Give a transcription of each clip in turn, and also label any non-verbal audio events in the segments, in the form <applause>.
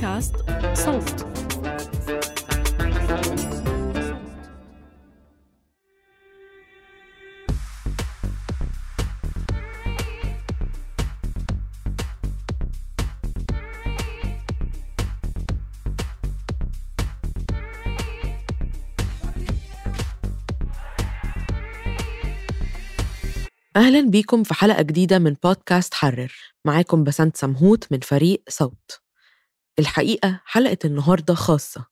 بودكاست صوت أهلا بيكم في حلقة جديدة من بودكاست حرر. معاكم بسنت سمهوت من فريق صوت. الحقيقة حلقة النهاردة خاصة.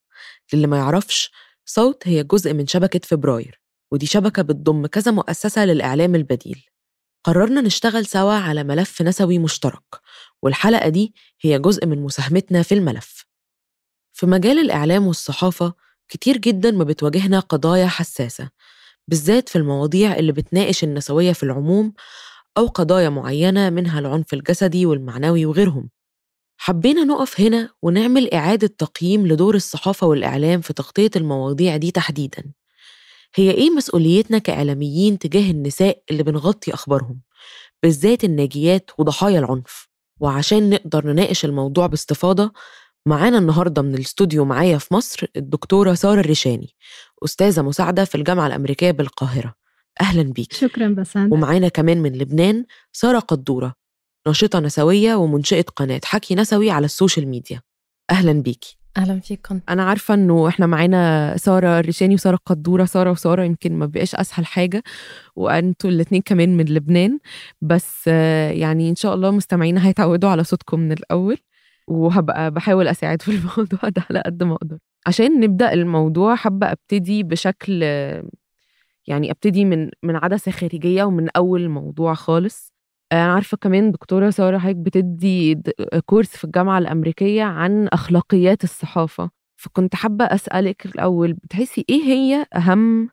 للي ما يعرفش صوت هي جزء من شبكة فبراير ودي شبكة بتضم كذا مؤسسة للإعلام البديل. قررنا نشتغل سوا على ملف نسوي مشترك والحلقة دي هي جزء من مساهمتنا في الملف. في مجال الإعلام والصحافة كتير جدا ما بتواجهنا قضايا حساسة بالذات في المواضيع اللي بتناقش النسوية في العموم أو قضايا معينة منها العنف الجسدي والمعنوي وغيرهم. حبينا نقف هنا ونعمل إعادة تقييم لدور الصحافة والإعلام في تغطية المواضيع دي تحديداً. هي إيه مسؤوليتنا كإعلاميين تجاه النساء اللي بنغطي أخبارهم؟ بالذات الناجيات وضحايا العنف. وعشان نقدر نناقش الموضوع باستفاضة معانا النهاردة من الاستوديو معايا في مصر الدكتورة سارة الرشاني أستاذة مساعدة في الجامعة الأمريكية بالقاهرة. أهلا بيك شكرا بسنت ومعانا كمان من لبنان سارة قدورة ناشطة نسوية ومنشئة قناة. حكي نسوي على ال social media. أهلا بيكي. أهلا فيكم. أنا عارفة إنه إحنا معانا سارة الرشاني وسارة قدورة. سارة وسارة يمكن ما بقاش أسهل حاجة وأنتوا الاتنين كمان من لبنان. بس يعني إن شاء الله مستمعينا هيتعودوا على صوتكم من الأول وهبقى بحاول أساعد في <laughs> الموضوع ده على قد ما أقدر. عشان نبدأ الموضوع حابة أبتدي بشكل يعني أبتدي من من عدسة خارجية ومن أول الموضوع خالص. أنا عارفة كمان دكتورة سارة حضرتك بتدي كورس في الجامعة الأمريكية عن أخلاقيات الصحافة. فكنت حابة أسألك الأول بتحسي إيه هي أهم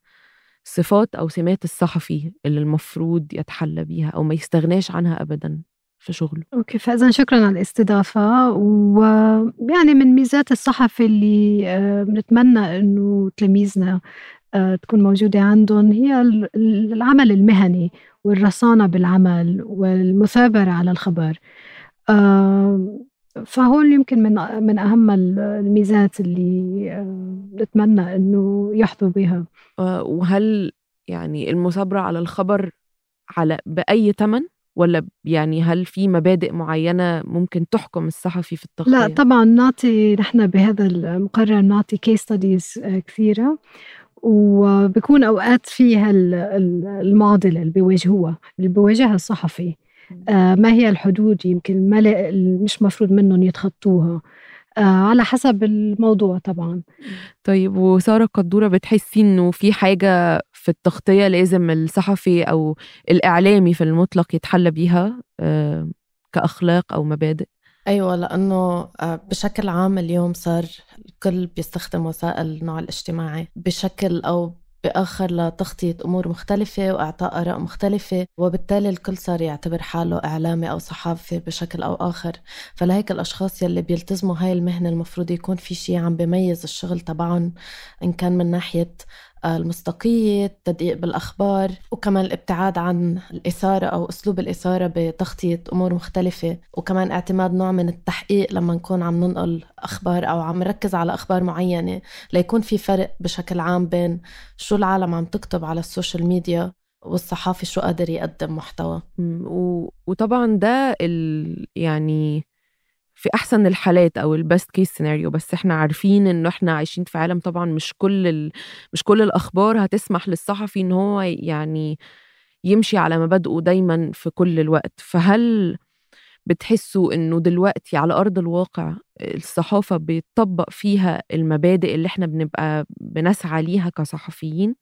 صفات أو سمات الصحفي اللي المفروض يتحلى بيها أو ما يستغناش عنها أبدا في شغله؟ أوكي فاذا شكرا على الاستضافة. ويعني من ميزات الصحفي اللي آه، بنتمنى إنه تلاميذنا آه، تكون موجودة عندهم هي ال- ال- العمل المهني والرصانة بالعمل والمثابرة على الخبر. آه، فهون يمكن من من أهم ال- الميزات اللي آه، بنتمنى إنه يحظوا بها. آه، وهل يعني المثابرة على الخبر على بأي ثمن ولا يعني هل في مبادئ معينة ممكن تحكم الصحفي في التغطية؟ لا طبعا نعطي نحن بهذا المقرر نعطي كيس ستاديز كثيرة. وبكون أوقات فيها ال- ال- المعضله اللي بيواجهوها اللي بيواجهها الصحفي. آه، ما هي الحدود يمكن ما مش مفروض منهم يتخطوها. آه، على حسب الموضوع طبعا. طيب وسارة قدورة بتحسي إنه في حاجة في التغطية لازم الصحفي أو الإعلامي في المطلق يتحلى بيها آه، كأخلاق أو مبادئ؟ أيوه لأنه آه، بشكل عام اليوم صار الكل بيستخدم وسائل النوع الاجتماعي بشكل أو بآخر لتغطيه أمور مختلفة وإعطاء آراء مختلفة وبالتالي الكل صار يعتبر حاله إعلامي أو صحافي بشكل أو آخر. فلهيك الأشخاص يلي بيلتزموا هاي المهنة المفروض يكون في شيء عم بيميز الشغل تبعهم إن كان من ناحية المصداقية التدقيق بالأخبار وكمان الابتعاد عن الإثارة أو أسلوب الإثارة بتغطية أمور مختلفة. وكمان اعتماد نوع من التحقيق لما نكون عم ننقل أخبار أو عم نركز على أخبار معينة ليكون في فرق بشكل عام بين شو العالم عم تكتب على ال social media والصحافي شو قادر يقدم محتوى. و- وطبعا ده ال يعني في أحسن الحالات أو ال best case scenario بس إحنا عارفين انه إحنا عايشين في عالم طبعا مش كل ال... مش كل الأخبار هتسمح للصحفي إن هو يعني يمشي على مبادئه دايما في كل الوقت. فهل بتحسوا إنه دلوقتي على أرض الواقع الصحافة بيطبق فيها المبادئ اللي إحنا بنبقى بنسعى ليها كصحفيين؟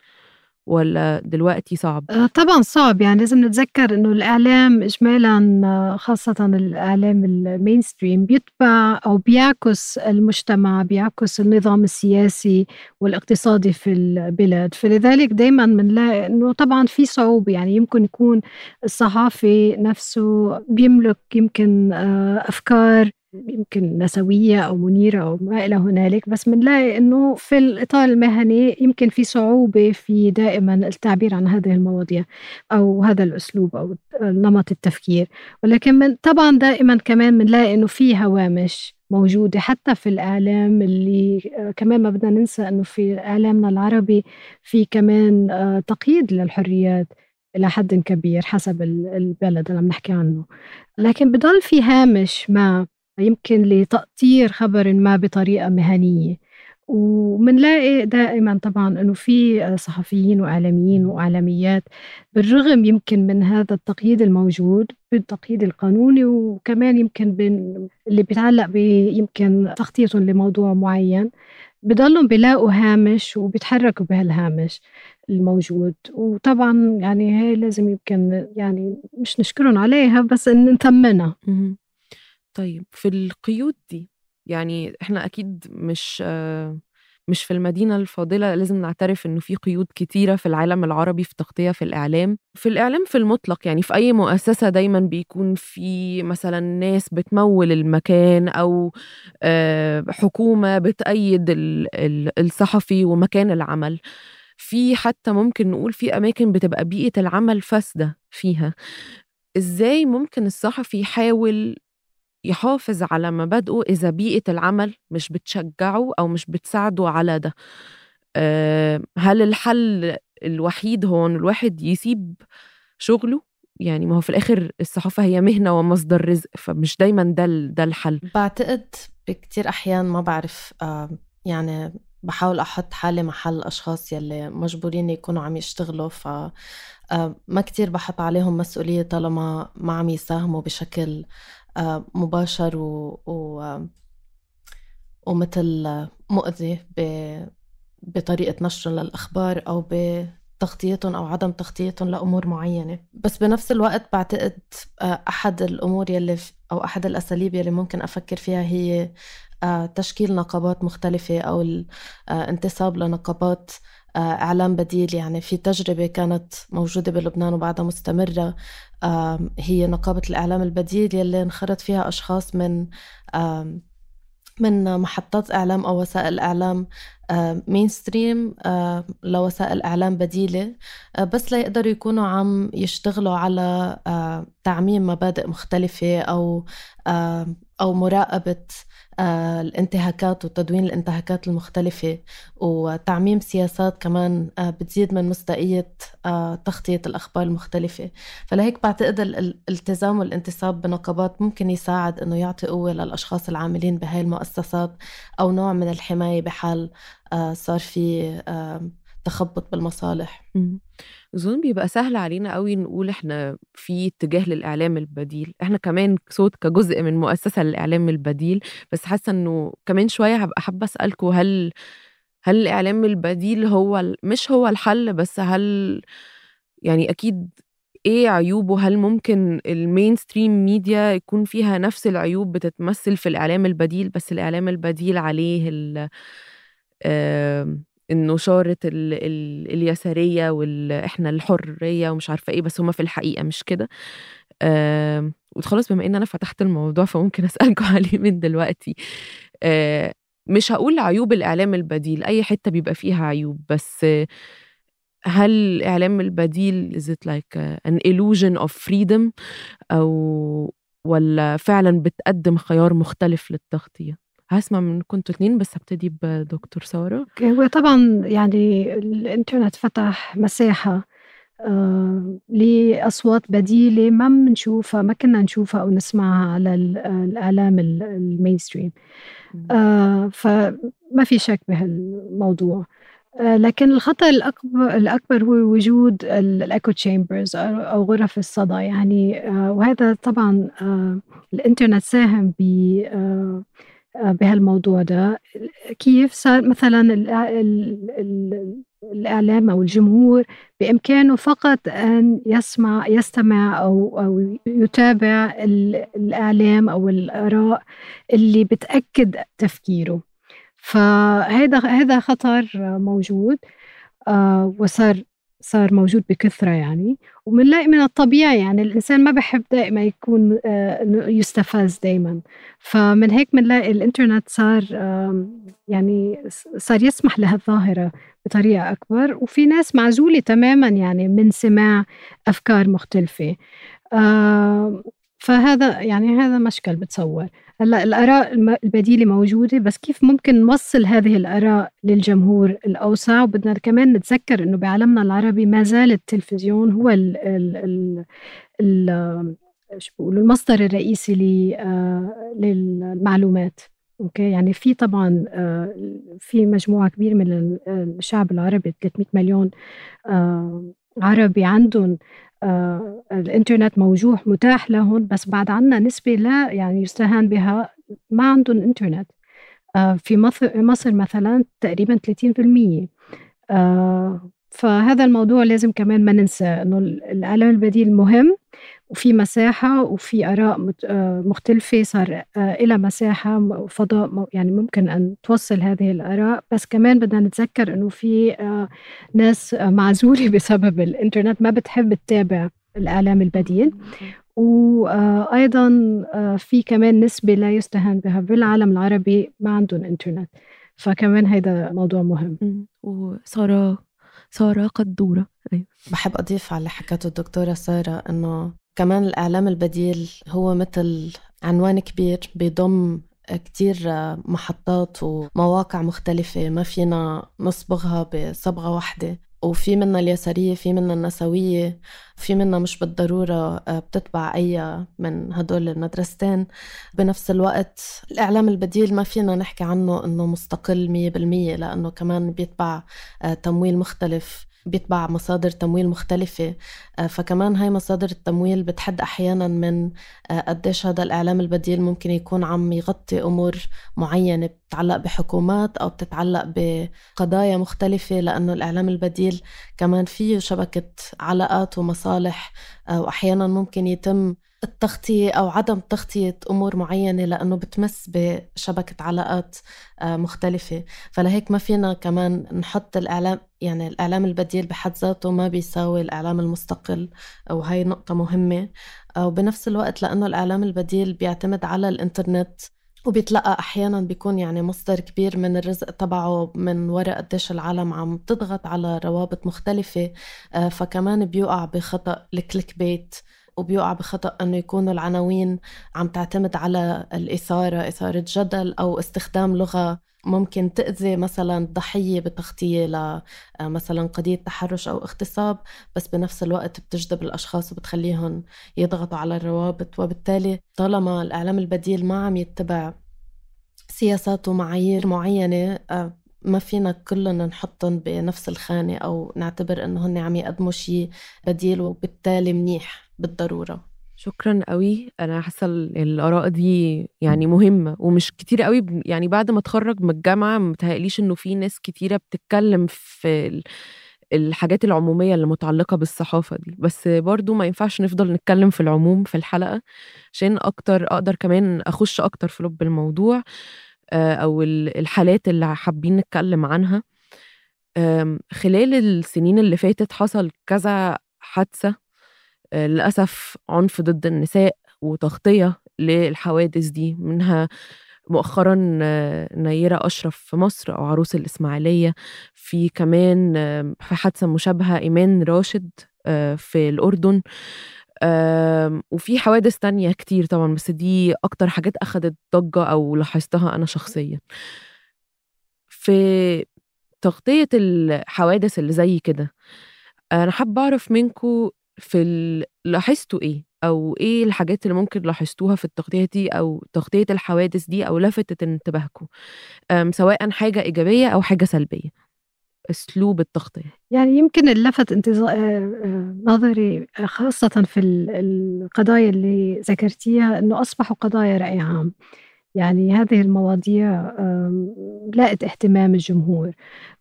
ولا دلوقتي صعب؟ آه، طبعا صعب. يعني لازم نتذكر إنه الإعلام اجمالا آه، خاصة الإعلام ال mainstream بيتبع أو بيعكس المجتمع بيعكس النظام السياسي والاقتصادي في البلاد. فلذلك دائما بنلاقي إنه طبعا في صعوبة. يعني يمكن يكون الصحافي نفسه بيملك يمكن آه، أفكار يمكن نسوية أو منيرة أو ما إلى هنالك بس بنلاقي إنه في الإطار المهني يمكن في صعوبة في دائما التعبير عن هذه المواضيع أو هذا الأسلوب أو نمط التفكير. ولكن من طبعا دائما كمان بنلاقي إنه في هوامش موجودة حتى في الإعلام اللي كمان ما بدنا ننسى إنه في إعلامنا العربي في كمان تقييد للحريات إلى حد كبير حسب البلد اللي عم نحكي عنه. لكن بضل في هامش ما يمكن لتأطير خبر ما بطريقة مهنية. ومنلاقي دائما طبعا إنه في صحفيين وإعلاميين وإعلاميات بالرغم يمكن من هذا التقييد الموجود بالتقييد القانوني وكمان يمكن اللي بيتعلق يمكن تخطيط لموضوع معين بضلهم بيلاقوا هامش وبيتحركوا بهالهامش الموجود. وطبعا يعني هي لازم يمكن يعني مش نشكرهم عليها بس نثمنها. طيب في القيود دي يعني إحنا أكيد مش مش في المدينة الفاضلة لازم نعترف إنه في قيود كتيرة في العالم العربي في التغطية في الإعلام. في الإعلام في المطلق يعني في أي مؤسسة دايما بيكون في مثلا ناس بتمول المكان أو حكومة بتأيد الصحفي ومكان العمل. في حتى ممكن نقول في أماكن بتبقى بيئة العمل فاسدة فيها. إزاي ممكن الصحفي يحاول يحافظ على مبادئه إذا بيئة العمل مش بتشجعه أو مش بتساعده على ده. هل الحل الوحيد هو إن الواحد يسيب شغله؟ يعني ما هو في الآخر الصحافة هي مهنة ومصدر رزق فمش دايما ده ده الحل. بعتقد بكتير أحيان ما بعرف يعني بحاول أحط حالي محل الأشخاص يلي مجبورين يكونوا عم يشتغلوا ف ما كتير بحط عليهم مسؤولية طالما ما عم يساهموا بشكل آه، مباشر و, و ومثل مؤذي بطريقة نشر للأخبار أو بتغطيتهم أو عدم تغطيتهم لأمور معينة. بس بنفس الوقت بعتقد آه، أحد الأمور يلي أو أحد الأساليب يلي ممكن أفكر فيها هي آه، تشكيل نقابات مختلفة أو الانتساب لنقابات إعلام بديل يعني في تجربة كانت موجودة بلبنان وبعدها مستمرة. هي نقابة الإعلام البديل يلي انخرط فيها أشخاص من من محطات إعلام أو وسائل إعلام مين ستريم لوسائل إعلام بديلة. بس ليقدروا يكونوا عم يشتغلوا على تعميم مبادئ مختلفة أو أو مراقبة آه، الانتهاكات وتدوين الانتهاكات المختلفة. وتعميم سياسات كمان آه، بتزيد من مصداقية آه، تغطية الأخبار المختلفة. فلهيك بعتقد الالتزام والانتصاب بنقابات ممكن يساعد أنه يعطي قوة للأشخاص العاملين بهاي المؤسسات أو نوع من الحماية بحال صار في تخبط بالمصالح. أظن بيبقى سهل علينا قوي نقول إحنا في اتجاه للإعلام البديل. إحنا كمان صوت كجزء من مؤسسة للإعلام البديل بس حاسة إنه كمان شوية هبقى حابة أسألكم هل هل الإعلام البديل هو مش هو الحل بس هل يعني أكيد إيه عيوبه؟ هل ممكن ال mainstream media يكون فيها نفس العيوب بتتمثل في الإعلام البديل بس الإعلام البديل عليه ال النشارة ال ال اليسارية وإحنا الحرية ومش عارفة إيه بس هما في الحقيقة مش كده. آه وخلاص بما إن أنا فتحت الموضوع فممكن <laughs> أسألكم عليه من دلوقتي. مش هقول عيوب الإعلام البديل أي حتة بيبقى فيها عيوب بس هل الإعلام البديل is it like an illusion of freedom أو ولا فعلا بتقدم خيار مختلف للتغطية؟ هسمع من كنتوا اتنين بس هبتدي بدكتور سارة. هو طبعا يعني الإنترنت فتح مساحة آه لأصوات بديلة ما بنشوفها ما كنا نشوفها أو نسمعها على الإعلام ال mainstream. آه فما في شك بهالموضوع. آه لكن الخطأ الأكبر, الأكبر هو وجود ال echo chambers أو غرف الصدى. يعني آه وهذا طبعا آه الإنترنت ساهم ب آه بهالموضوع ده. كيف صار مثلا الإعلام أو الجمهور بإمكانه فقط أن يسمع يستمع أو أو يتابع الإعلام أو الآراء اللي بتأكد تفكيره. فهذا هذا خطر موجود آه، وصار صار موجود بكثرة يعني. وبنلاقي من الطبيعي يعني الإنسان ما بحب دائما يكون آه، يستفز دائما. فمن هيك بنلاقي الإنترنت صار يعني صار يسمح لهالظاهرة بطريقة أكبر. وفي ناس معزولة تماما يعني من سماع أفكار مختلفة. فهذا يعني هذا مشكل بتصور. هلأ الآراء البديلة موجودة بس كيف ممكن نوصل هذه الآراء للجمهور الأوسع؟ وبدنا كمان نتذكر إنه بعالمنا العربي ما زال التلفزيون هو ال ال ال ال شو المصدر الرئيسي للمعلومات. أوكي؟ يعني في طبعا في مجموعة كبيرة من الشعب العربي 300 مليون عربي عندهم آه، الإنترنت موجود متاح لهم بس بعد عنا نسبة لا يعني يستهان بها ما عندهم إنترنت. آه، في مصر, مصر مثلا تقريبا 30% آه، فهذا الموضوع لازم كمان ما ننسى إنه الاعلام البديل مهم. وفي مساحة وفي آراء مختلفة. صار إلى مساحة وفضاء يعني ممكن أن توصل هذه الآراء. بس كمان بدنا نتذكر إنه في ناس معزولة بسبب الإنترنت ما بتحب تتابع الإعلام البديل. وأيضا في كمان نسبة لا يستهان بها بالعالم العربي ما عندهم إنترنت. فكمان هذا موضوع مهم. وسارة سارة قدورة. أيوة. بحب أضيف على اللي حكته الدكتورة سارة إنه كمان الإعلام البديل هو مثل عنوان كبير بيضم كتير محطات ومواقع مختلفة ما فينا نصبغها بصبغة واحدة. وفي منا اليسارية في منا النسوية في منا مش بالضرورة بتتبع أي من هدول المدرستين. بنفس الوقت الإعلام البديل ما فينا نحكي عنه أنه مستقل مية بالمية لأنه كمان بيتبع تمويل مختلف. بيتبع مصادر تمويل مختلفة. آه، فكمان هاي مصادر التمويل بتحد أحيانا من آه، قديش هذا الإعلام البديل ممكن يكون عم يغطي أمور معينة. بتتعلق بحكومات أو بتتعلق بقضايا مختلفة لأنه الإعلام البديل كمان فيه شبكة علاقات ومصالح آه، وأحيانا ممكن يتم التغطية أو عدم تغطية أمور معينة لأنه بتمس بشبكة علاقات آه، مختلفة. فلهيك ما فينا كمان نحط الإعلام يعني الإعلام البديل بحد ذاته ما بيساوي الإعلام المستقل وهي نقطة مهمة. وبنفس الوقت لأنه الإعلام البديل بيعتمد على الإنترنت وبيتلقى أحيانا بيكون يعني مصدر كبير من الرزق تبعه من وراء قديش العالم عم تضغط على روابط مختلفة. آه، فكمان بيوقع بخطأ الكليك بيت. وبيوقع بخطأ أنه يكونوا العناوين عم تعتمد على الإثارة إثارة جدل أو استخدام لغة ممكن تأذي مثلا الضحية بتغطية لمثلا آه، قضية تحرش أو اغتصاب بس بنفس الوقت بتجذب الأشخاص وبتخليهم يضغطوا على الروابط. وبالتالي طالما الإعلام البديل ما عم يتبع سياسات ومعايير معينة آه، ما فينا كلنا نحطهم بنفس الخانة أو نعتبر هن عم يقدموا شيء بديل وبالتالي منيح. بالضرورة. شكرا قوي. أنا حاسة الآراء دي يعني مهمة ومش كتير قوي يعني بعد ما أتخرج من الجامعة متهيأليش إنه في ناس كتيرة بتتكلم في الحاجات العمومية اللي متعلقة بالصحافة دي. بس برضو ما ينفعش نفضل نتكلم في العموم في الحلقة عشان أكتر أقدر كمان أخش أكتر في لب الموضوع آه، أو الحالات اللي حابين نتكلم عنها. خلال السنين اللي فاتت حصل كذا حادثة آه، للأسف عنف ضد النساء وتغطية للحوادث دي منها مؤخرا آه، نيرة أشرف في مصر أو عروس الإسماعيلية في كمان في حادثة مشابهة إيمان راشد في الأردن وفي حوادث تانية كتير طبعا بس دي أكتر حاجات أخدت ضجة أو لاحظتها أنا شخصيا. في تغطية الحوادث اللي زي كده أنا حابة أعرف منكم في ال... لاحظتوا إيه؟ أو إيه الحاجات اللي ممكن لاحظتوها في التغطية دي أو تغطية الحوادث دي أو لفتت انتباهكم؟ سواء حاجة إيجابية أو حاجة سلبية. أسلوب التغطية. يعني يمكن اللفت انتظار آه، آه، نظري خاصة في القضايا اللي ذكرتيها إنه أصبحوا قضايا رأي عام. يعني هذه المواضيع لاقت اهتمام الجمهور.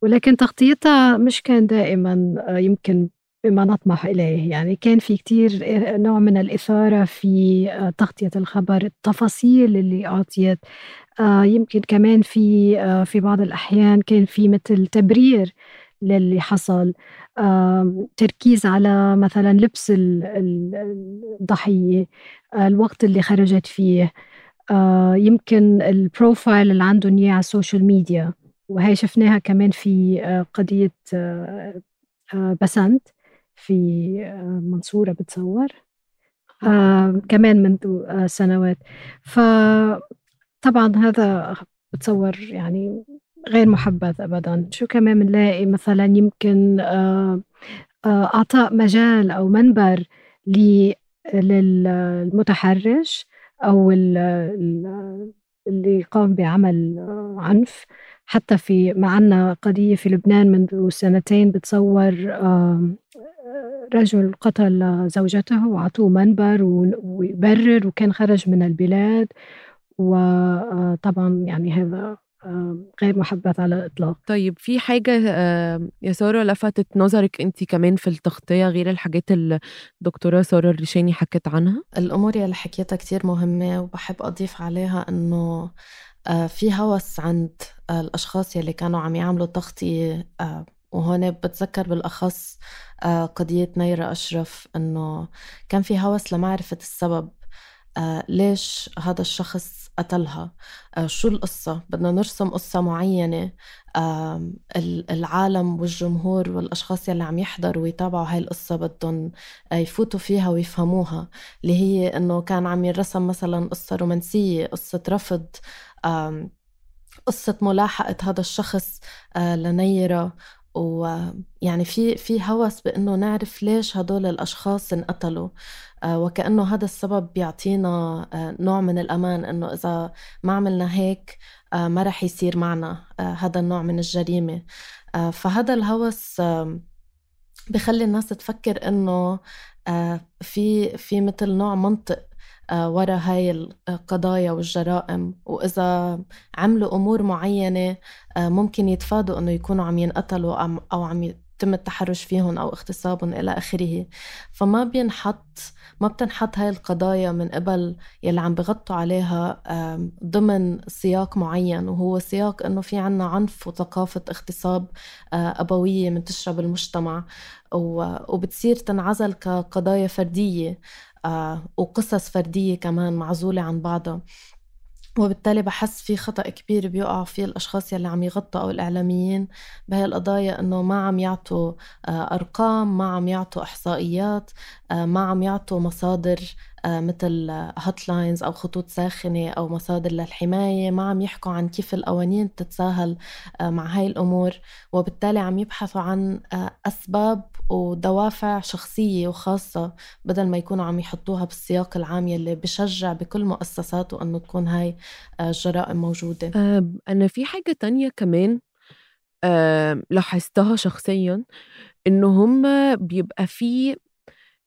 ولكن تغطيتها مش كان دائما آه، يمكن بما نطمح إليه. يعني كان في كتير نوع من الإثارة في تغطية الخبر التفاصيل اللي أعطيت. آه، يمكن كمان في آه، في بعض الأحيان كان في مثل تبرير للي حصل. تركيز على مثلا لبس الضحية الوقت اللي خرجت فيه. يمكن ال profile اللي عندهم إياه على ال social media. وهي شفناها كمان في قضية بسنت. في منصورة بتصور كمان منذ سنوات. فطبعا هذا بتصور يعني غير محبذ ابدا. شو كمان بنلاقي مثلا يمكن آه، آه، أعطاء مجال أو منبر للمتحرش أو اللي قام بعمل آه، عنف. حتى في معنا قضية في لبنان منذ سنتين بتصور رجل قتل زوجته وعطوه منبر ويبرر وكان خرج من البلاد وطبعا يعني هذا غير محبذ على الإطلاق طيب في حاجة يا سارة لفتت نظرك أنت كمان في التغطية غير الحاجات اللي الدكتورة سارة الريشاني حكت عنها؟ الأمور اللي حكيتها كتير مهمة وبحب أضيف عليها أنه آه، في هوس عند الأشخاص يلي كانوا عم يعملوا تغطية آه، وهون بتذكر بالأخص آه، قضية نيرة أشرف أنه كان في هوس لمعرفة السبب ليش هذا الشخص قتلها؟ آه، شو القصة؟ بدنا نرسم قصة معينة العالم والجمهور والأشخاص يلي عم يحضروا ويتابعوا هاي القصة بدهم آه، يفوتوا فيها ويفهموها اللي هي إنه كان عم يرسم مثلا قصة رومانسية قصة رفض قصة ملاحقة هذا الشخص آه، لنيرة ويعني في في هوس بإنه نعرف ليش هدول الأشخاص انقتلوا. آه، وكأنه هذا السبب بيعطينا آه، نوع من الأمان إنه إذا ما عملنا هيك آه، ما رح يصير معنا هذا النوع من الجريمة. فهذا الهوس بخلي الناس تفكر إنه في في مثل نوع منطق آه، ورا هاي القضايا والجرائم. وإذا عملوا أمور معينة آه، ممكن يتفادوا إنه يكونوا عم ينقتلوا أو عم يتم التحرش فيهم أو اغتصابهم إلى آخره. فما بينحط ما بتنحط هاي القضايا من قبل يلي عم بغطوا عليها ضمن سياق معين وهو سياق إنه في عنا عنف وثقافة اغتصاب آه، أبوية منتشرة بالمجتمع وبتصير تنعزل كقضايا فردية آه، وقصص فردية كمان معزولة عن بعضها. وبالتالي بحس في خطأ كبير بيقع فيه الأشخاص يلي عم يغطوا أو الإعلاميين بهي القضايا إنه ما عم يعطوا آه، أرقام ما عم يعطوا إحصائيات آه، ما عم يعطوا مصادر آه، مثل هوت لاينز أو خطوط ساخنة أو مصادر للحماية ما عم يحكوا عن كيف القوانين تتساهل آه، مع هاي الأمور. وبالتالي عم يبحثوا عن أسباب ودوافع شخصية وخاصة بدل ما يكونوا عم يحطوها بالسياق العام يلي بشجع بكل مؤسساته إنه تكون هاي الجرائم موجودة. أنا في حاجة تانية كمان لاحظتها شخصيا إنه هم بيبقى في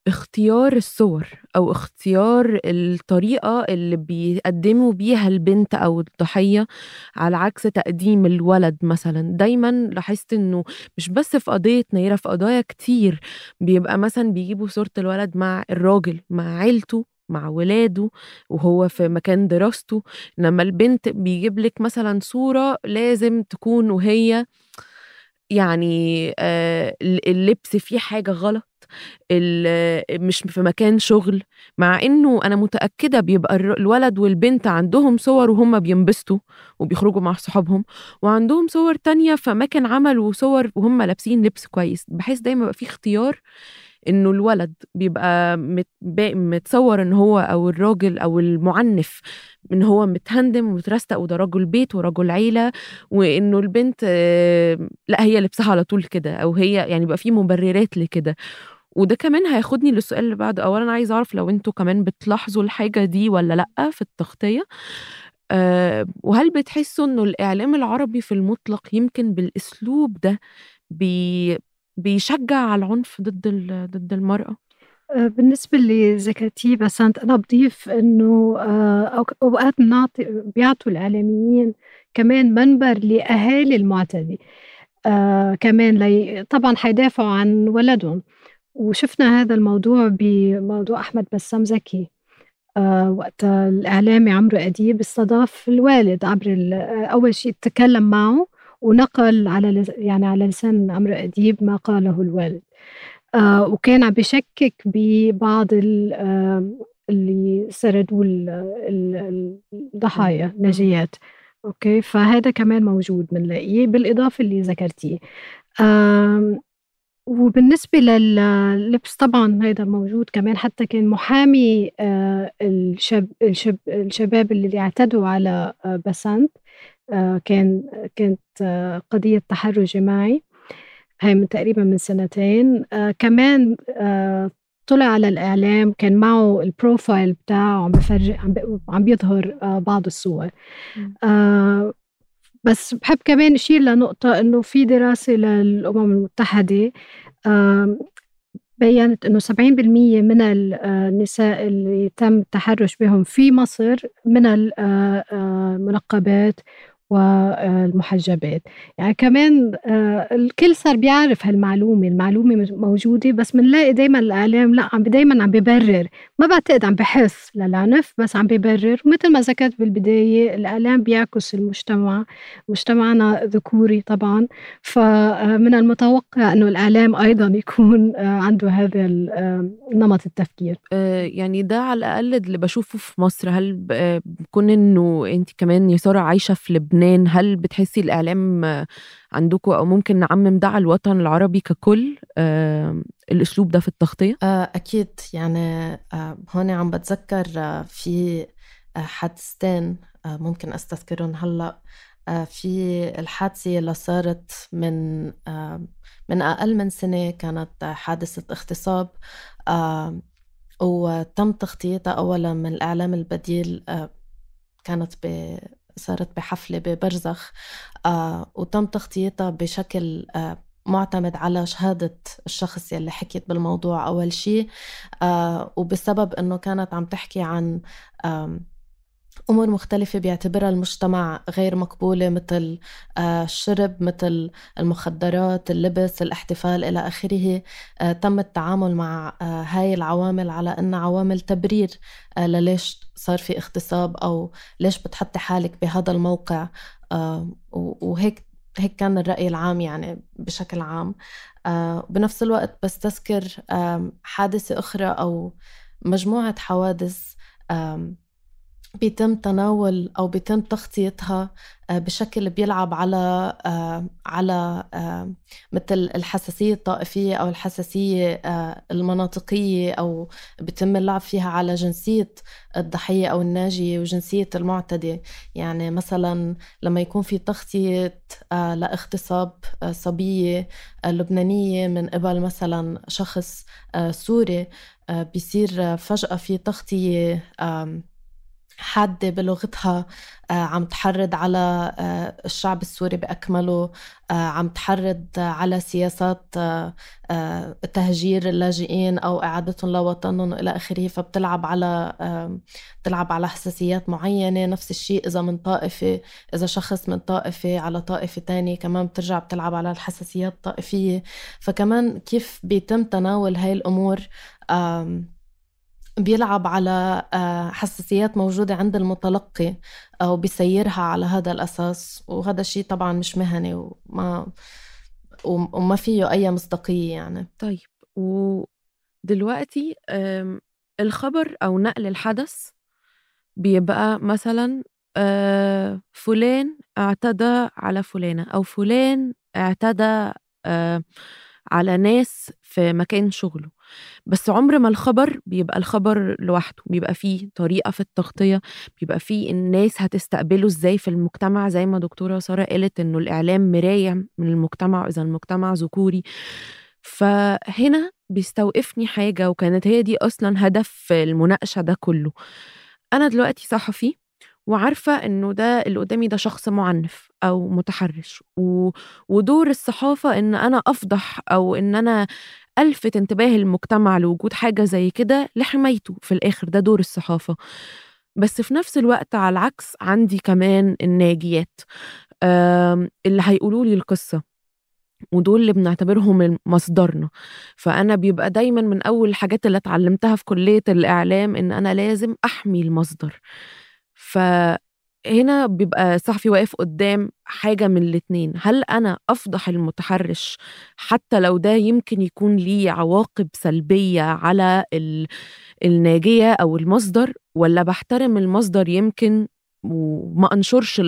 اختيار الصور أو اختيار الطريقة اللي بيقدموا بيها البنت أو الضحية على عكس تقديم الولد مثلا. دايما لاحظت إنه مش بس في قضية نيرة في قضايا كتير. بيبقى مثلا بيجيبوا صورة الولد مع الراجل مع عيلته مع ولاده وهو في مكان دراسته. إنما البنت بيجيب لك مثلا صورة لازم تكون وهي يعني آه اللبس فيه حاجة غلط. مش في مكان شغل مع إنه أنا متأكدة بيبقى الولد والبنت عندهم صور وهم بينبسطوا وبيخرجوا مع صحابهم وعندهم صور تانية في اماكن عمل وصور وهم لابسين لبس كويس. بحيث دايما يبقى في اختيار إنه الولد بيبقى متصور إن هو أو الراجل أو المعنف إن هو متهندم ومترستق وده رجل بيت ورجل عيلة وإنه البنت لا هي لبسها على طول كده أو هي يعني بقى في مبررات لكده. وده كمان هياخدني للسؤال اللي بعده. اولا عايز أعرف لو أنتوا كمان بتلاحظوا الحاجة دي ولا لأ في التغطية. أه وهل بتحسوا إنه الإعلام العربي في المطلق يمكن بالأسلوب ده بي بيشجع على العنف ضد ضد المرأة؟ آه، بالنسبة اللي ذكرتيه بس أنا بضيف إنه آه، أوقات بنعطي بيعطوا الإعلاميين كمان منبر لأهالي المعتدي. آه كمان لي طبعا حيدافعوا عن ولدهم. وشفنا هذا الموضوع بموضوع أحمد بسام زكي آه وقت الإعلامي عمرو أديب استضاف الوالد عبر أول شيء تكلم معه ونقل على يعني على لسان عمرو أديب ما قاله الوالد آه وكان عم بشكك ببعض اللي سردوا الضحايا نجيات أوكي؟ فهذا كمان موجود بنلاقيه بالإضافة اللي ذكرتيه وبالنسبة لللبس طبعا هذا موجود كمان حتى كان محامي آه، الشب الشب الشباب اللي اعتدوا على آه، بسنت آه، كان كانت قضية تحرش جماعي. هاي من تقريبا من سنتين. كمان طلع على الإعلام كان معه ال profile بتاعه عم بفرج عم بيظهر بعض الصور. بس بحب كمان أشير لنقطة إنه في دراسة للأمم المتحدة بيّنت إنه 70% من النساء اللي تم التحرش بهم في مصر من المنقبات والمحجبات. يعني كمان آه، الكل صار بيعرف هالمعلومة. المعلومة موجودة بس بنلاقي دايما الإعلام لا عم دايما عم ببرر. ما بعتقد عم بحث للعنف بس عم ببرر. مثل ما ذكرت بالبداية الإعلام بيعكس المجتمع مجتمعنا ذكوري طبعا. فمن المتوقع أنه الإعلام أيضا يكون آه، عنده هذا نمط التفكير. يعني ده على الأقل اللي بشوفه في مصر. هل بكون أنه أنت كمان يا سارة عايشة في لبنان لبنان هل بتحسي الإعلام عندكم أو ممكن نعمم ده على الوطن العربي ككل الأسلوب ده في التغطية؟ آه أكيد. يعني آه هون عم بتذكر آه في حادثتين ممكن أستذكرهم هلأ. في الحادثة اللي صارت من من أقل من سنة كانت حادثة اغتصاب. وتم تغطيتها أولا من الإعلام البديل كانت صارت بحفلة ببرزخ آه وتم تغطيتها بشكل آه معتمد على شهادة الشخص يلي حكيت بالموضوع أول شيء آه وبسبب أنه كانت عم تحكي عن أمور مختلفة بيعتبرها المجتمع غير مقبولة مثل آه، الشرب مثل المخدرات اللبس الاحتفال إلى آخره. آه، تم التعامل مع آه، هاي العوامل على أنها عوامل تبرير لليش صار في اغتصاب أو ليش بتحطي حالك بهذا الموقع. وهيك هيك كان الرأي العام يعني بشكل عام. بنفس الوقت بس تذكر حادثة أخرى أو مجموعة حوادث بيتم تناول أو بيتم تغطيتها آه، بشكل بيلعب على آه، على آه، مثل الحساسية الطائفية أو الحساسية المناطقية أو بيتم اللعب فيها على جنسية الضحية أو الناجية وجنسية المعتدي. يعني مثلا لما يكون في تغطية لاغتصاب صبية لبنانية من قبل مثلا شخص سوري بيصير فجأة في تغطية حادة بلغتها آه، عم تحرض على آه، الشعب السوري بأكمله آه، عم تحرض على سياسات تهجير اللاجئين أو إعادتهم لوطنهم إلى آخره فبتلعب على بتلعب على حساسيات معينة. نفس الشيء إذا من طائفة إذا شخص من طائفة على طائفة تانية كمان بترجع بتلعب على الحساسيات الطائفية. فكمان كيف بيتم تناول هاي الأمور؟ بيلعب على آه، حساسيات موجودة عند المتلقي أو بيسيرها على هذا الأساس. وهذا الشيء طبعا مش مهني وما وما فيه أي مصداقية يعني. طيب ودلوقتي الخبر أو نقل الحدث بيبقى مثلا آه، فلان اعتدى على فلانة أو فلان اعتدى آه، على ناس في مكان شغله. بس عمر ما الخبر بيبقى الخبر لوحده بيبقى فيه طريقة في التغطية بيبقى فيه الناس هتستقبله إزاي في المجتمع. زي ما دكتورة سارة قالت إنه الإعلام مراية من المجتمع إذا المجتمع ذكوري. فهنا بيستوقفني حاجة وكانت هي دي أصلا هدف المناقشة ده كله. أنا دلوقتي صحفي وعارفة إنه ده اللي قدامي ده شخص معنف أو متحرش. و... ودور الصحافة إن أنا أفضح أو إن أنا ألفت انتباه المجتمع لوجود حاجة زي كده لحمايته في الآخر ده دور الصحافة. بس في نفس الوقت على العكس عندي كمان الناجيات. اللي هيقولوا لي القصة ودول اللي بنعتبرهم مصدرنا. فأنا بيبقى دايما من أول الحاجات اللي اتعلمتها في كلية الإعلام إن أنا لازم أحمي المصدر. فهنا هنا بيبقى صحفي واقف قدام حاجة من الاتنين. هل أنا أفضح المتحرش حتى لو ده يمكن يكون ليه عواقب سلبية على الناجية أو المصدر ولا بحترم المصدر يمكن وما أنشرش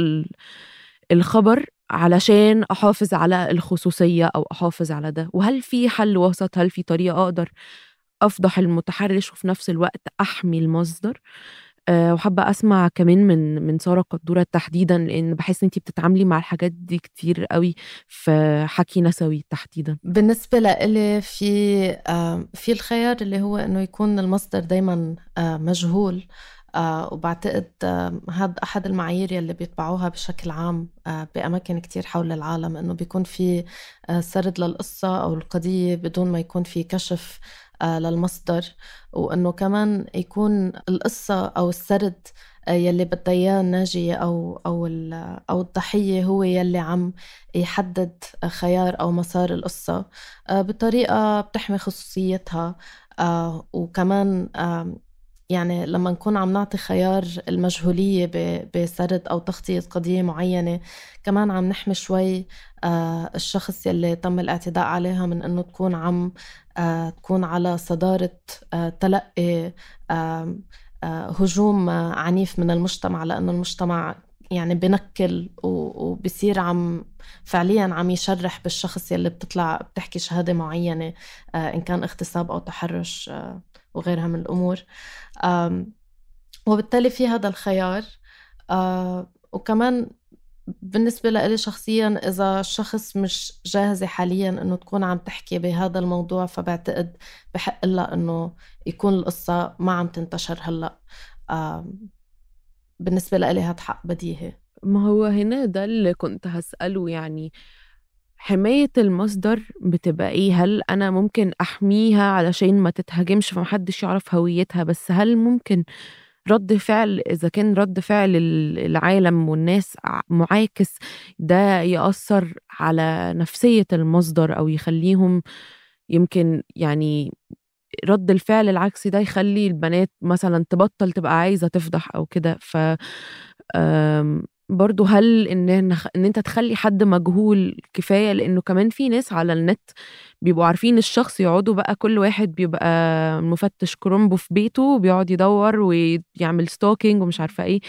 الخبر علشان أحافظ على الخصوصية أو أحافظ على ده؟ وهل في حل وسط؟ هل في طريقة أقدر أفضح المتحرش وفي نفس الوقت أحمي المصدر؟ أه وحابة أسمع كمان من من سارة قدورة تحديدا لأن بحس أنتي بتتعاملي مع الحاجات دي كتير قوي في حكي نسوي تحديدا. بالنسبة لإلي في آه في الخيار اللي هو إنه يكون المصدر دايما آه مجهول آه وبعتقد آه هذا أحد المعايير يلي بيتبعوها بشكل عام آه بأماكن كتير حول العالم إنه بيكون في آه سرد للقصة أو القضية بدون ما يكون في كشف آه للمصدر وإنه كمان يكون القصة أو السرد آه يلي بدها إياه الناجيه أو أو أو الضحية هو يلي عم يحدد خيار أو مسار القصة آه بطريقة بتحمي خصوصيتها آه وكمان آه يعني لما نكون عم نعطي خيار المجهولية بسرد أو تغطية قضية معينة كمان عم نحمي شوي آه، الشخص يلي تم الاعتداء عليها من أنه تكون عم آه، تكون على صدارة آه، تلقي هجوم عنيف من المجتمع لأنه المجتمع يعني بنكل وبصير عم فعليا عم يشرح بالشخص يلي بتطلع بتحكي شهادة معينة إن كان اغتصاب أو تحرش وغيرها من الأمور. وبالتالي في هذا الخيار. وكمان بالنسبة لإلي شخصيا إذا الشخص مش جاهزة حاليا إنه تكون عم تحكي بهذا الموضوع فبعتقد بحق لها إنه يكون القصة ما عم تنتشر هلأ. بالنسبة لإلي هاد حق بديهي ما هو هنا ده اللي كنت هسأله يعني حماية المصدر بتبقى إيه؟ هل أنا ممكن أحميها علشان ما تتهاجمش فمحدش يعرف هويتها بس هل ممكن رد فعل إذا كان رد فعل العالم والناس معاكس ده يأثر على نفسية المصدر أو يخليهم يمكن يعني رد الفعل العكسي ده يخلي البنات مثلا تبطل تبقى عايزة تفضح أو كده. ف برضه هل إن إن أنت تخلي حد مجهول كفاية؟ لأنه كمان في ناس على النت بيبقوا عارفين الشخص يقعدوا بقى كل واحد بيبقى مفتش كرومبو في بيته وبيقعد يدور ويعمل stalking ومش عارفة إيه.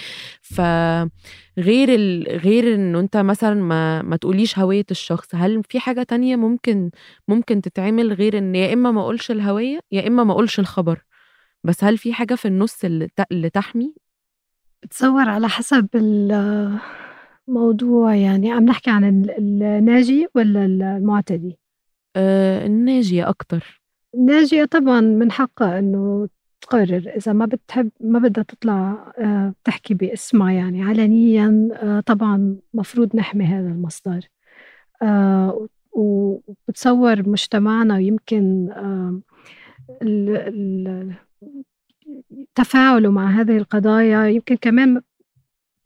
فغير ال... غير انه أنت مثلا ما ما تقوليش هوية الشخص هل في حاجة تانية ممكن ممكن تتعمل غير إن يا إما ما أقولش الهوية يا إما ما أقولش الخبر؟ بس هل في حاجة في النص. اللي تحمي؟ بتصور على حسب الموضوع يعني عم نحكي عن الناجي ولا المعتدي؟ آه الناجية أكتر. الناجية طبعا من حقها إنه تقرر إذا ما بتحب ما بدها تطلع آه تحكي باسمها يعني. علنيا آه طبعا مفروض نحمي هذا المصدر. آه وبتصور مجتمعنا ويمكن آه تفاعله مع هذه القضايا. يمكن كمان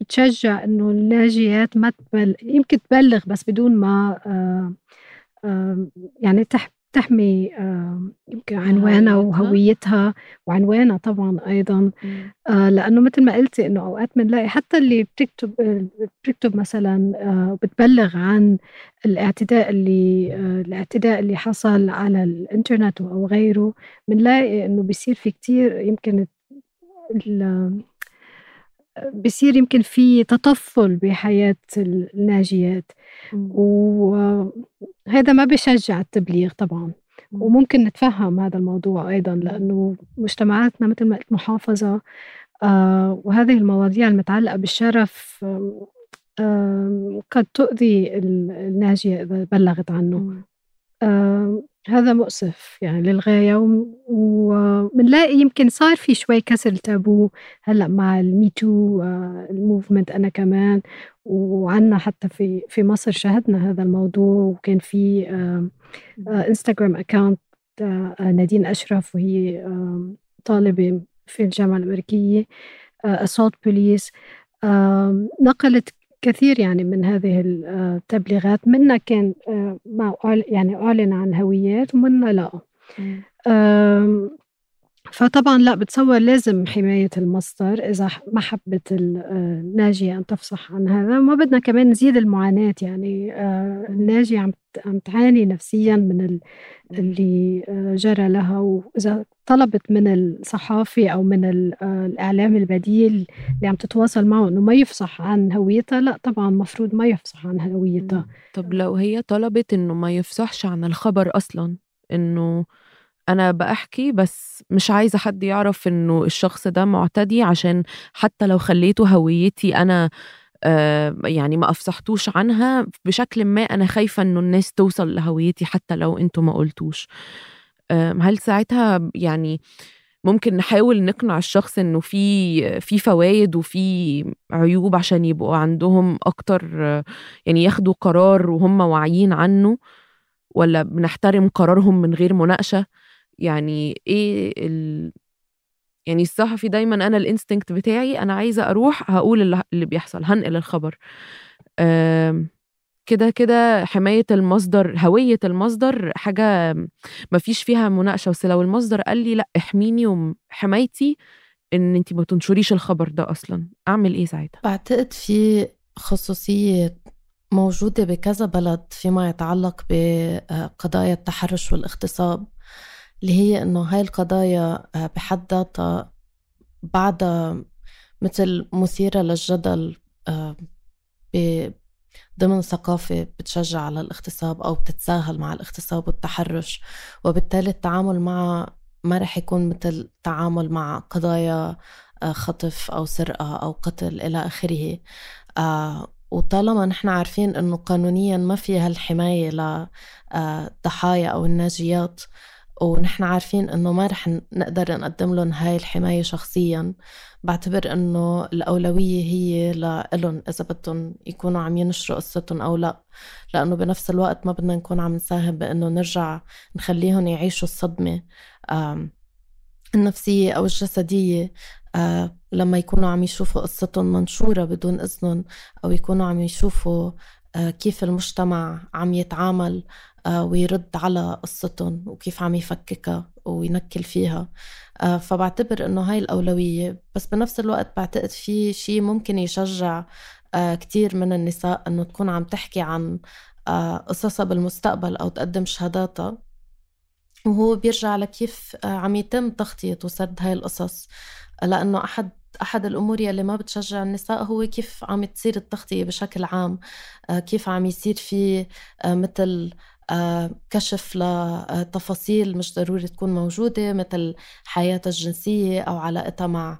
بتشجع إنه اللاجئات ما تبل يمكن تبلغ بس بدون ما آه، آه، يعني تح تحمي آه، يمكن عنوانها وهويتها وعنوانها طبعا أيضا. لأنه مثل ما قلتي إنه أوقات بنلاقي حتى اللي بتكتب بتكتب مثلا بتبلغ عن الاعتداء اللي الاعتداء اللي حصل على الإنترنت أو غيره بنلاقي إنه بيصير في كتير يمكن بصير يمكن في تطفل بحياة الناجيات. وهذا ما بيشجع التبليغ طبعا. وممكن نتفهم هذا الموضوع أيضا لأنه مجتمعاتنا مثل ما قلت محافظة آه وهذه المواضيع المتعلقة بالشرف آه قد تؤذي الناجية إذا بلغت عنه. آه هذا مؤسف يعني للغاية وبنلاقي يمكن صار في شوي كسر التابو. هلأ مع الميتو الموفمنت أنا كمان وعنا حتى في في مصر شاهدنا هذا الموضوع وكان في انستغرام اكاونت نادين أشرف وهي طالبة في الجامعة الأمريكية assault بوليس نقلت كثير يعني من هذه التبليغات منها كان آه، ما يعني أعلن عن هويات ومنها لا. فطبعا لا بتصور لازم حماية المصدر إذا ما حبت الناجية أن تفصح عن هذا. وما بدنا كمان نزيد المعاناة يعني آه، الناجية عم عم تعاني نفسيا من اللي آه، جرى لها. وإذا طلبت من الصحافي أو من آه، الإعلام البديل اللي عم تتواصل معه إنه ما يفصح عن هويتها لا طبعا مفروض ما يفصح عن هويتها. طب لو هي طلبت إنه ما يفصحش عن الخبر أصلا إنه أنا بأحكي بس مش عايزة حد يعرف إنه الشخص ده معتدي عشان حتى لو خليته هويتي أنا آه يعني ما أفصحتوش عنها بشكل ما أنا خايفة إنه الناس توصل لهويتي حتى لو أنتوا ما قلتوش. آه هل ساعتها يعني ممكن نحاول نقنع الشخص إنه في في فوائد وفي عيوب عشان يبقوا عندهم أكتر يعني ياخدوا قرار وهم واعيين عنه ولا بنحترم قرارهم من غير مناقشة؟ يعني إيه ال... يعني الصحفي دايما أنا الإنستنكت بتاعي أنا عايزة أروح هقول اللي بيحصل هنقل الخبر. كده كده حماية المصدر هوية المصدر حاجة ما فيش فيها مناقشة. بس لو المصدر قال لي لأ احميني وحمايتي إن انت ما تنشريش الخبر ده أصلا. أعمل إيه ساعتها؟ بعتقد في خصوصية موجودة بكذا بلد فيما يتعلق بقضايا التحرش والاغتصاب. اللي هي إنه هاي القضايا آه، بحد ذاتها بعدها مثل مثيرة للجدل آه، ضمن ثقافة بتشجع على الاغتصاب أو بتتساهل مع الاغتصاب والتحرش. وبالتالي التعامل مع ما رح يكون مثل التعامل مع قضايا آه، خطف أو سرقة أو قتل إلى آخره. وطالما نحن عارفين إنه قانونيا ما في هالحماية للضحايا أو الناجيات ونحن عارفين إنه ما رح نقدر نقدم لهم هاي الحماية شخصيا. بعتبر إنه الأولوية هي لإلهم إذا بدهم يكونوا عم ينشروا قصتهم أو لا. لأنه بنفس الوقت ما بدنا نكون عم نساهم بأنه نرجع نخليهم يعيشوا الصدمة النفسية أو الجسدية. لما يكونوا عم يشوفوا قصتهم منشورة بدون إذنهم أو يكونوا عم يشوفوا كيف المجتمع عم يتعامل ويرد على قصتهم وكيف عم يفككها وينكل فيها. آه، فبعتبر إنه هاي الأولوية. بس بنفس الوقت بعتقد في شيء ممكن يشجع آه، كتير من النساء إنه تكون عم تحكي عن قصصها بالمستقبل أو تقدم شهاداتها. وهو بيرجع لكيف عم يتم تغطية وسرد هاي القصص. لأنه أحد أحد الأمور يلي ما بتشجع النساء هو كيف عم تصير التغطية بشكل عام. كيف عم يصير في مثل آه، كشف لتفاصيل مش ضروري تكون موجودة مثل حياتها الجنسية أو علاقتها مع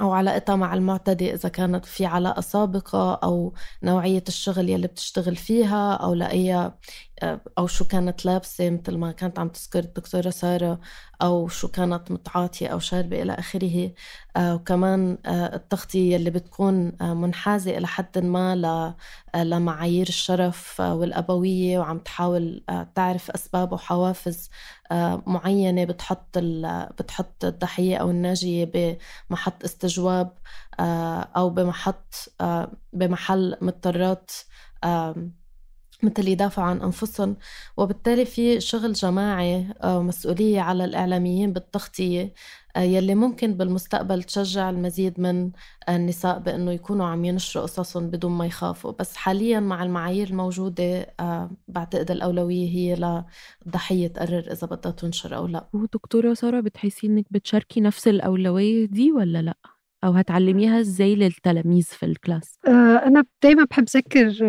أو علاقتها مع المعتدي إذا كانت في علاقة سابقة أو نوعية الشغل يلي بتشتغل فيها أو لأي أو شو كانت لابسة مثل ما كانت عم تذكر الدكتورة سارة أو شو كانت متعاطية أو شاربة إلى آخره. آه، وكمان آه، التغطية اللي بتكون آه، منحازة إلى حد ما لمعايير الشرف والأبوية وعم تحاول تعرف أسباب وحوافز معينة بتحط بتحط الضحية أو الناجية بمحط استجواب أو بمحط بمحل مضطرات مثل يدافعوا عن أنفسهم وبالتالي في شغل جماعي ومسؤولية على الإعلاميين بالتغطية آه، يلي ممكن بالمستقبل تشجع المزيد من النساء بأنه يكونوا عم ينشروا قصصهم بدون ما يخافوا بس حاليا مع المعايير الموجودة آه، بعتقد الأولوية هي للضحية تقرر إذا بدها تنشر أو لا ودكتورة سارة بتحسي إنك بتشاركي نفس الأولوية دي ولا لأ؟ أو هتعلميها إزاي للتلاميذ في الكلاس؟ آه، أنا دايما بحب أذكر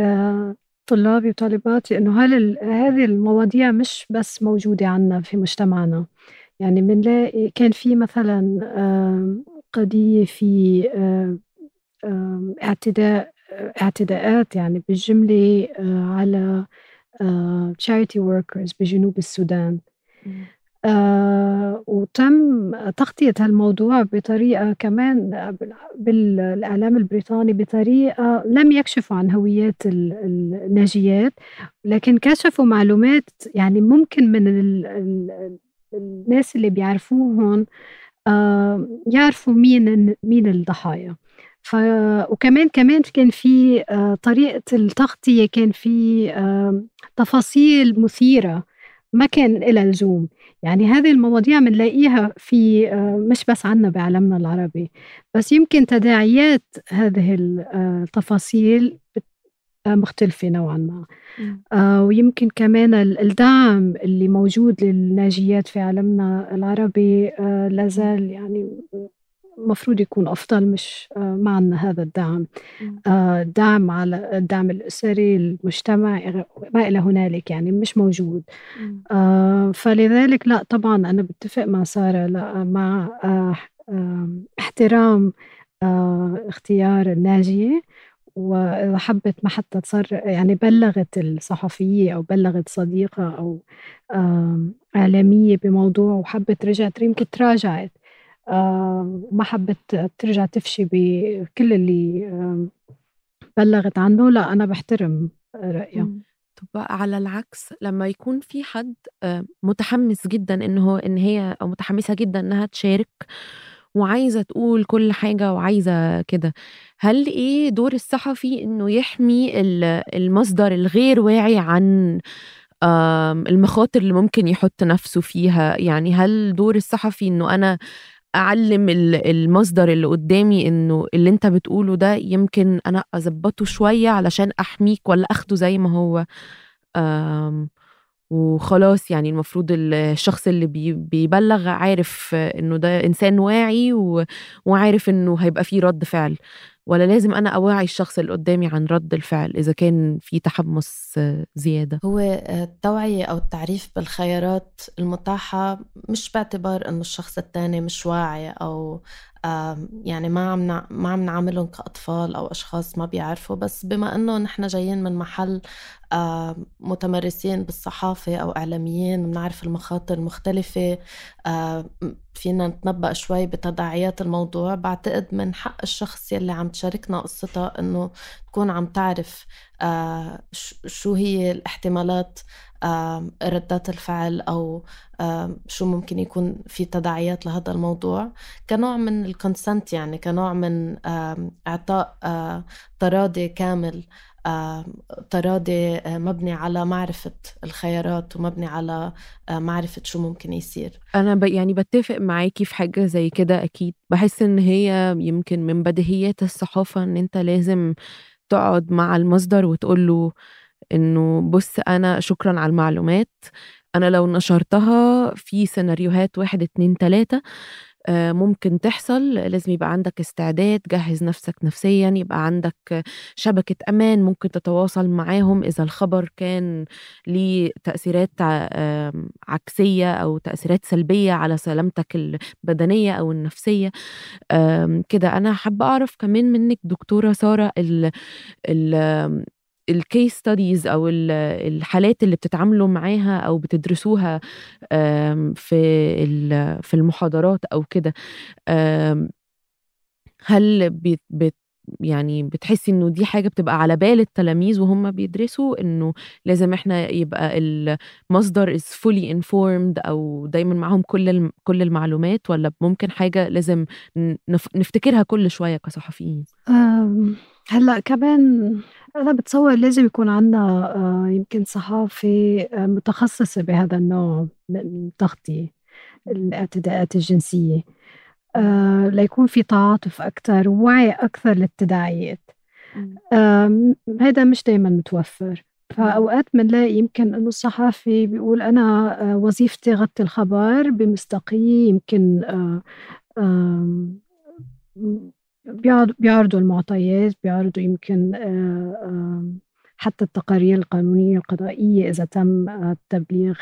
طلابي وطالباتي إنه هذه المواضيع مش بس موجودة عنا في مجتمعنا. يعني بنلاقي كان في مثلا قضية في اعتداء اعتداءات يعني بالجملة آه، على charity workers بجنوب السودان. آه وتم تغطية هالموضوع بطريقة كمان بالإعلام البريطاني بطريقة لم يكشفوا عن هويات الناجيات لكن كشفوا معلومات يعني ممكن من ال ال الناس اللي بيعرفوهم آه يعرفوا مين مين الضحايا. ف وكمان كمان كان في آه طريقة التغطية كان في آه تفاصيل مثيرة ما كان لها لزوم يعني هذه المواضيع بنلاقيها في آه، مش بس عنا بعالمنا العربي بس يمكن تداعيات هذه التفاصيل مختلفة نوعا ما. آه ويمكن كمان الدعم اللي موجود للناجيات في عالمنا العربي آه لازال يعني المفروض يكون أفضل مش آه ما عندنا هذا الدعم. آه دعم على الدعم الأسري المجتمع ما إلى هنالك يعني مش موجود. آه فلذلك لا طبعا أنا بتفق مع سارة لا مع احترام اختيار الناجية. وإذا حبت ما حتى تصر يعني بلغت الصحفية أو بلغت صديقة أو إعلامية بموضوع وحبت رجعت يمكن تراجعت. وما حبت ترجع تفشي بكل اللي بلغت عنه. لا أنا بحترم رأيها طب على العكس لما يكون في حد متحمس جدا إنه إن هي أو متحمسة جدا إنها تشارك وعايزة تقول كل حاجة وعايزة كده هل إيه دور الصحفي إنه يحمي المصدر الغير واعي عن المخاطر اللي ممكن يحط نفسه فيها؟ يعني هل دور الصحفي إنه أنا أعلم المصدر اللي قدامي إنه اللي أنت بتقوله ده يمكن أنا أظبطه شوية علشان أحميك ولا أخده زي ما هو. وخلاص يعني المفروض الشخص اللي بيبلغ عارف إنه ده إنسان واعي وعارف إنه هيبقى فيه رد فعل. ولا لازم أنا أوعي الشخص اللي قدامي عن رد الفعل إذا كان في تحمس زيادة؟ هو التوعية أو التعريف بالخيارات المتاحة مش باعتبار إنه الشخص التاني مش واعي أو يعني ما عم ما عم نعاملهم كأطفال أو أشخاص ما بيعرفوا بس بما إنه نحن جايين من محل متمرسين بالصحافة أو إعلاميين بنعرف المخاطر المختلفة فينا نتنبأ شوي بتداعيات الموضوع بعتقد من حق الشخص يلي عم تشاركنا قصتها إنه تكون عم تعرف شو هي الاحتمالات ردات الفعل أو شو ممكن يكون في تداعيات لهذا الموضوع. كنوع من الكونسنت يعني كنوع من إعطاء تراضي كامل تراضي مبني على معرفة الخيارات ومبني على معرفة شو ممكن يصير. أنا ب يعني بتفق معاكي في حاجة زي كده أكيد. بحس إن هي يمكن من بديهيات الصحافة إن أنت لازم تقعد مع المصدر وتقول له إنه بص أنا شكرا على المعلومات. أنا لو نشرتها في سيناريوهات واحد اتنين تلاتة آه، ممكن تحصل. لازم يبقى عندك استعداد جهز نفسك نفسيا يبقى عندك شبكة أمان ممكن تتواصل معاهم إذا الخبر كان ليه تأثيرات عكسية أو تأثيرات سلبية على سلامتك البدنية أو النفسية. كده. أنا حابة أعرف كمان منك دكتورة سارة ال ال الكيس ستاديز أو الحالات اللي بتتعاملوا معاها أو بتدرسوها في في المحاضرات أو كده هل بت يعني بتحسي إنه دي حاجة بتبقى على بال التلاميذ وهم بيدرسوا إنه لازم إحنا يبقى المصدر is fully informed أو دايما معاهم كل كل المعلومات ولا ممكن حاجة لازم نفتكرها كل شوية كصحفيين؟ هلأ كمان أنا بتصور لازم يكون عندنا آه، يمكن صحافة آه، متخصصة بهذا النوع من التغطية الاعتداءات الجنسية. آه، ليكون في تعاطف أكثر ووعي أكثر للتداعيات. هذا مش دايما متوفر. فأوقات بنلاقي يمكن إنه الصحافي بيقول أنا وظيفتي غطي الخبر بمصداقية يمكن بيعرضوا المعطيات بيعرضوا يمكن حتى التقارير القانونية القضائية إذا تم التبليغ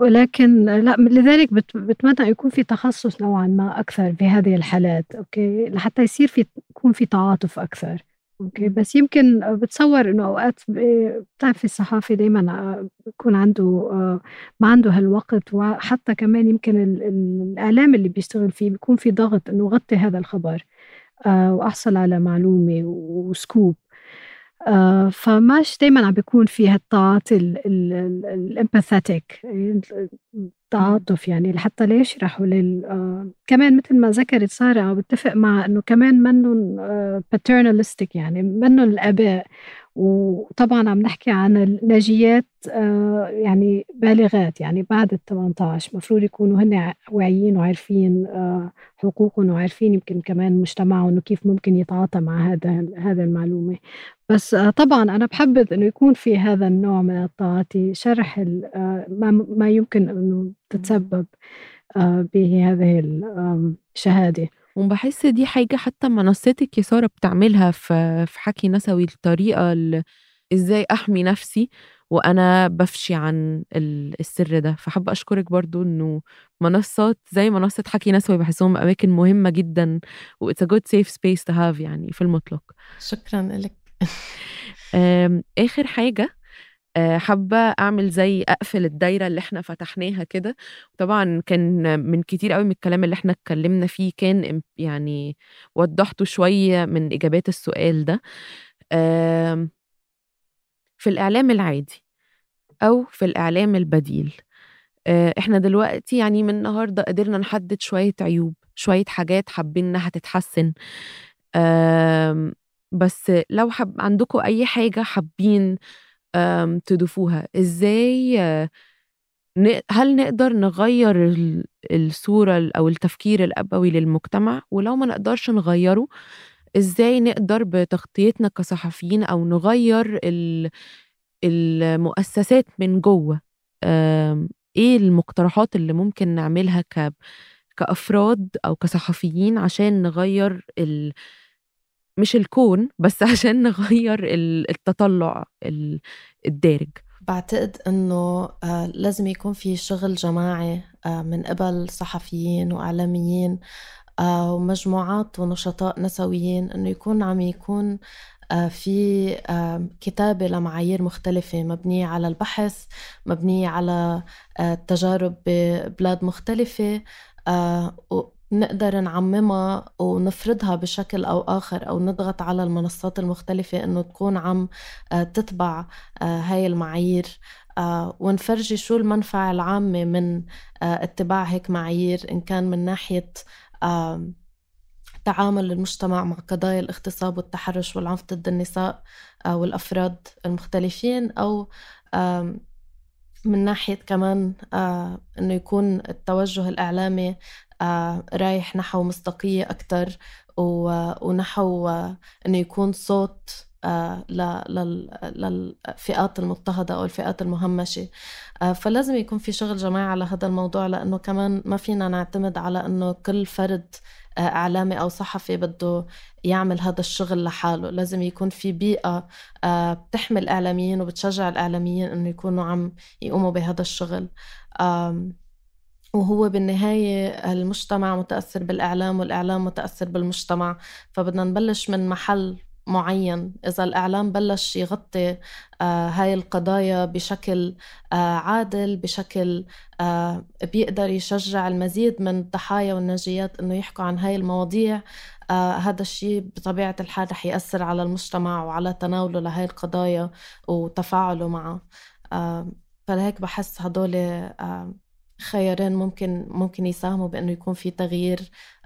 ولكن لا لذلك بتمنى يكون في تخصص نوعا ما أكثر في هذه الحالات أوكي؟ لحتى يصير في يكون في تعاطف أكثر أوكي؟ بس يمكن بتصور إنه أوقات بتعرفي الصحافي دائما بيكون عنده آه، ما عنده هالوقت وحتى كمان يمكن الاعلام اللي بيشتغل فيه بيكون في ضغط إنه غطي هذا الخبر آه، وأحصل على معلومة و scoop. فماش دايما عم بيكون في هالتعاطي الامباثيتك التعاطف يعني لحتى ليشرحوا لل آه كمان مثل ما ذكرت سارة بتفق مع إنه كمان منهم آه يعني منهم الآباء. وطبعا عم نحكي عن الناجيات آه، يعني بالغات يعني بعد ال 18 المفروض يكونوا هن واعيين وعارفين آه، حقوقهم وعارفين يمكن كمان مجتمعهم إنه كيف ممكن يتعاطى مع هذا هذا المعلومة. بس آه، طبعا أنا بحبذ إنه يكون في هذا النوع من التعاطي شرح ما ما يمكن إنه تتسبب بهذه الشهاده وبحس دي حاجة حتى منصتك يا سارة بتعملها في في حكي نسوي الطريقة إزاي أحمي نفسي وأنا بفشي عن السر ده. فحابة أشكرك برضو إنه منصات زي منصة حكي نسوي بحسهم أماكن مهمة جدا و it's a good safe space to have يعني في المطلق. شكرا لك. آخر حاجة آه، حابة أعمل زي أقفل الدايرة اللي إحنا فتحناها كده. طبعا كان من كتير قوي من الكلام اللي إحنا اتكلمنا فيه كان يعني وضحته شوية من إجابات السؤال ده. في الإعلام العادي أو في الإعلام البديل آه، إحنا دلوقتي يعني من النهاردة قدرنا نحدد شوية عيوب شوية حاجات حابين إنها تتحسن. بس لو حب عندكم أي حاجة حابين تضيفوها. إزاي هل نقدر نغير الصورة أو التفكير الأبوي للمجتمع؟ ولو ما نقدرش نغيره إزاي نقدر بتغطيتنا كصحفيين أو نغير المؤسسات من جوه؟ إيه المقترحات اللي ممكن نعملها كأفراد أو كصحفيين عشان نغير ال... مش الكون بس <laughs> عشان نغير التطلع الدارج. بعتقد إنه آه، لازم يكون في شغل جماعي آه، من قبل صحفيين وإعلاميين آه، ومجموعات ونشطاء نسويين إنه يكون عم يكون في كتابة لمعايير مختلفة مبنية على البحث مبنية على تجارب ببلاد مختلفة نقدر نعممها ونفرضها بشكل أو آخر أو نضغط على المنصات المختلفة إنه تكون عم آه، تتبع آه، هاي المعايير. آه، ونفرجي شو المنفعة العامة من اتباع هيك معايير إن كان من ناحية تعامل المجتمع مع قضايا الاغتصاب والتحرش والعنف ضد النساء والأفراد المختلفين أو من ناحية كمان إنه يكون التوجه الإعلامي رايح نحو مصداقية أكتر ونحو إنه يكون صوت آه، للفئات المضطهدة أو الفئات المهمشة. آه، فلازم يكون في شغل جماعي على هذا الموضوع لأنه كمان ما فينا نعتمد على أنه كل فرد إعلامي أو صحفي بده يعمل هذا الشغل لحاله. لازم يكون في بيئة بتحمي الإعلاميين وبتشجع الإعلاميين أنه يكونوا عم يقوموا بهذا الشغل. وهو بالنهاية المجتمع متأثر بالإعلام والإعلام متأثر بالمجتمع. فبدنا نبلش من محل معين. إذا الإعلام بلش يغطي آه هاي القضايا بشكل آه عادل بشكل آه بيقدر يشجع المزيد من الضحايا والناجيات إنه يحكوا عن هاي المواضيع. آه هذا الشيء بطبيعة الحال رح يأثر على المجتمع وعلى تناوله لهاي القضايا وتفاعله معه. آه فلهيك بحس هدول آه خيارين ممكن ممكن يساهموا بأنه يكون في تغيير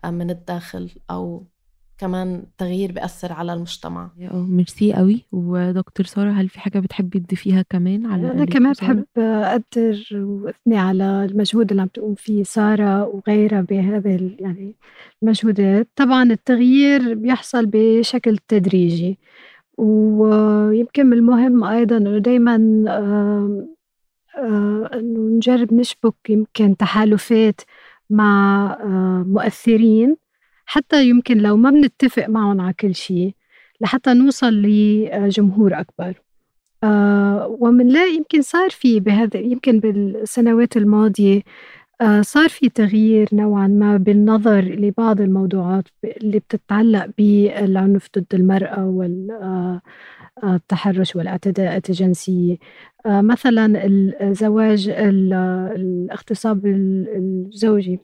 آه، من الداخل أو كمان تغيير بيأثر على المجتمع. ميرسي قوي. ودكتور سارة هل في حاجة بتحبي تضيفيها كمان على أنا كمان بحب أقدر وأثني على المجهود اللي عم تقوم فيه سارة وغيرها بهذه يعني المجهودات طبعا التغيير بيحصل بشكل تدريجي ويمكن من المهم أيضا أنه دايما آه، إنه نجرب نشبك يمكن تحالفات مع آه، مؤثرين حتى يمكن لو ما بنتفق معهم على كل شيء لحتى نوصل لجمهور أكبر. آه، ومنلاقي يمكن صار في بهذا يمكن بالسنوات الماضية صار في تغيير نوعا ما بالنظر لبعض الموضوعات اللي بتتعلق بالعنف ضد المرأة وال التحرش والاعتداءات الجنسية. آه، مثلا الزواج الاغتصاب الزوجي.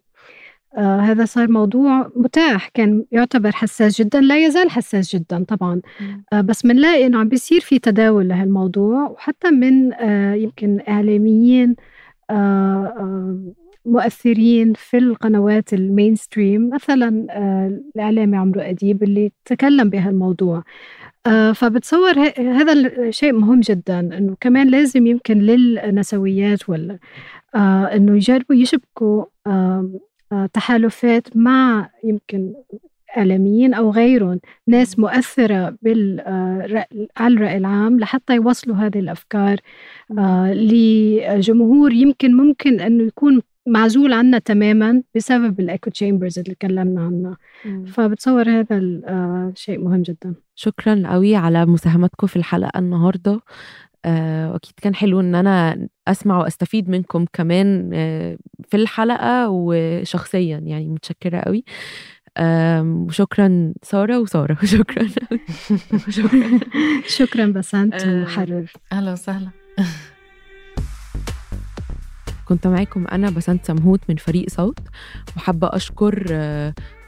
آه هذا صار موضوع متاح كان يعتبر حساس جدا لا يزال حساس جدا طبعا. آه بس بنلاقي إنه عم بيصير في تداول لهالموضوع وحتى من آه يمكن إعلاميين آه آه مؤثرين في القنوات المين ستريم مثلا آه الإعلامي عمرو أديب اللي تكلم بهالموضوع آه، فبتصور هذا الشيء مهم جدا إنه كمان لازم يمكن للنسويات ولا آه، إنه يجربوا يشبكوا تحالفات مع يمكن إعلاميين أو غيرهم ناس مؤثرة بال على الرأي العام لحتى يوصلوا هذه الأفكار لجمهور يمكن ممكن أنه يكون معزول عنا تماما بسبب ال echo chambers اللي تكلمنا عنها. فبتصور هذا الشيء مهم جدا. شكرا قوي على مساهمتكم في الحلقة النهارده. وأكيد كان حلو إن أنا أسمع وأستفيد منكم كمان في الحلقة وشخصيا يعني متشكرة قوي. وشكرا سارة وسارة. <laughs> شكرا <laughs> شكرا. شكرا بسنت وحرر. أهلا وسهلا. <laughs> كنت معاكم أنا بسنت سمهوت من فريق صوت وحابة أشكر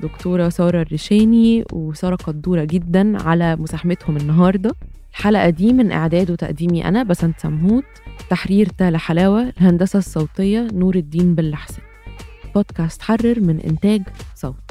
دكتورة سارة الرشاني وسارة قدورة جدا على مساهمتهم النهاردة. الحلقة دي من إعداد وتقديمي أنا بسنت سمهوت تحرير تالا حلاوة الهندسة الصوتية نور الدين باللحسن. بودكاست حرر من إنتاج صوت.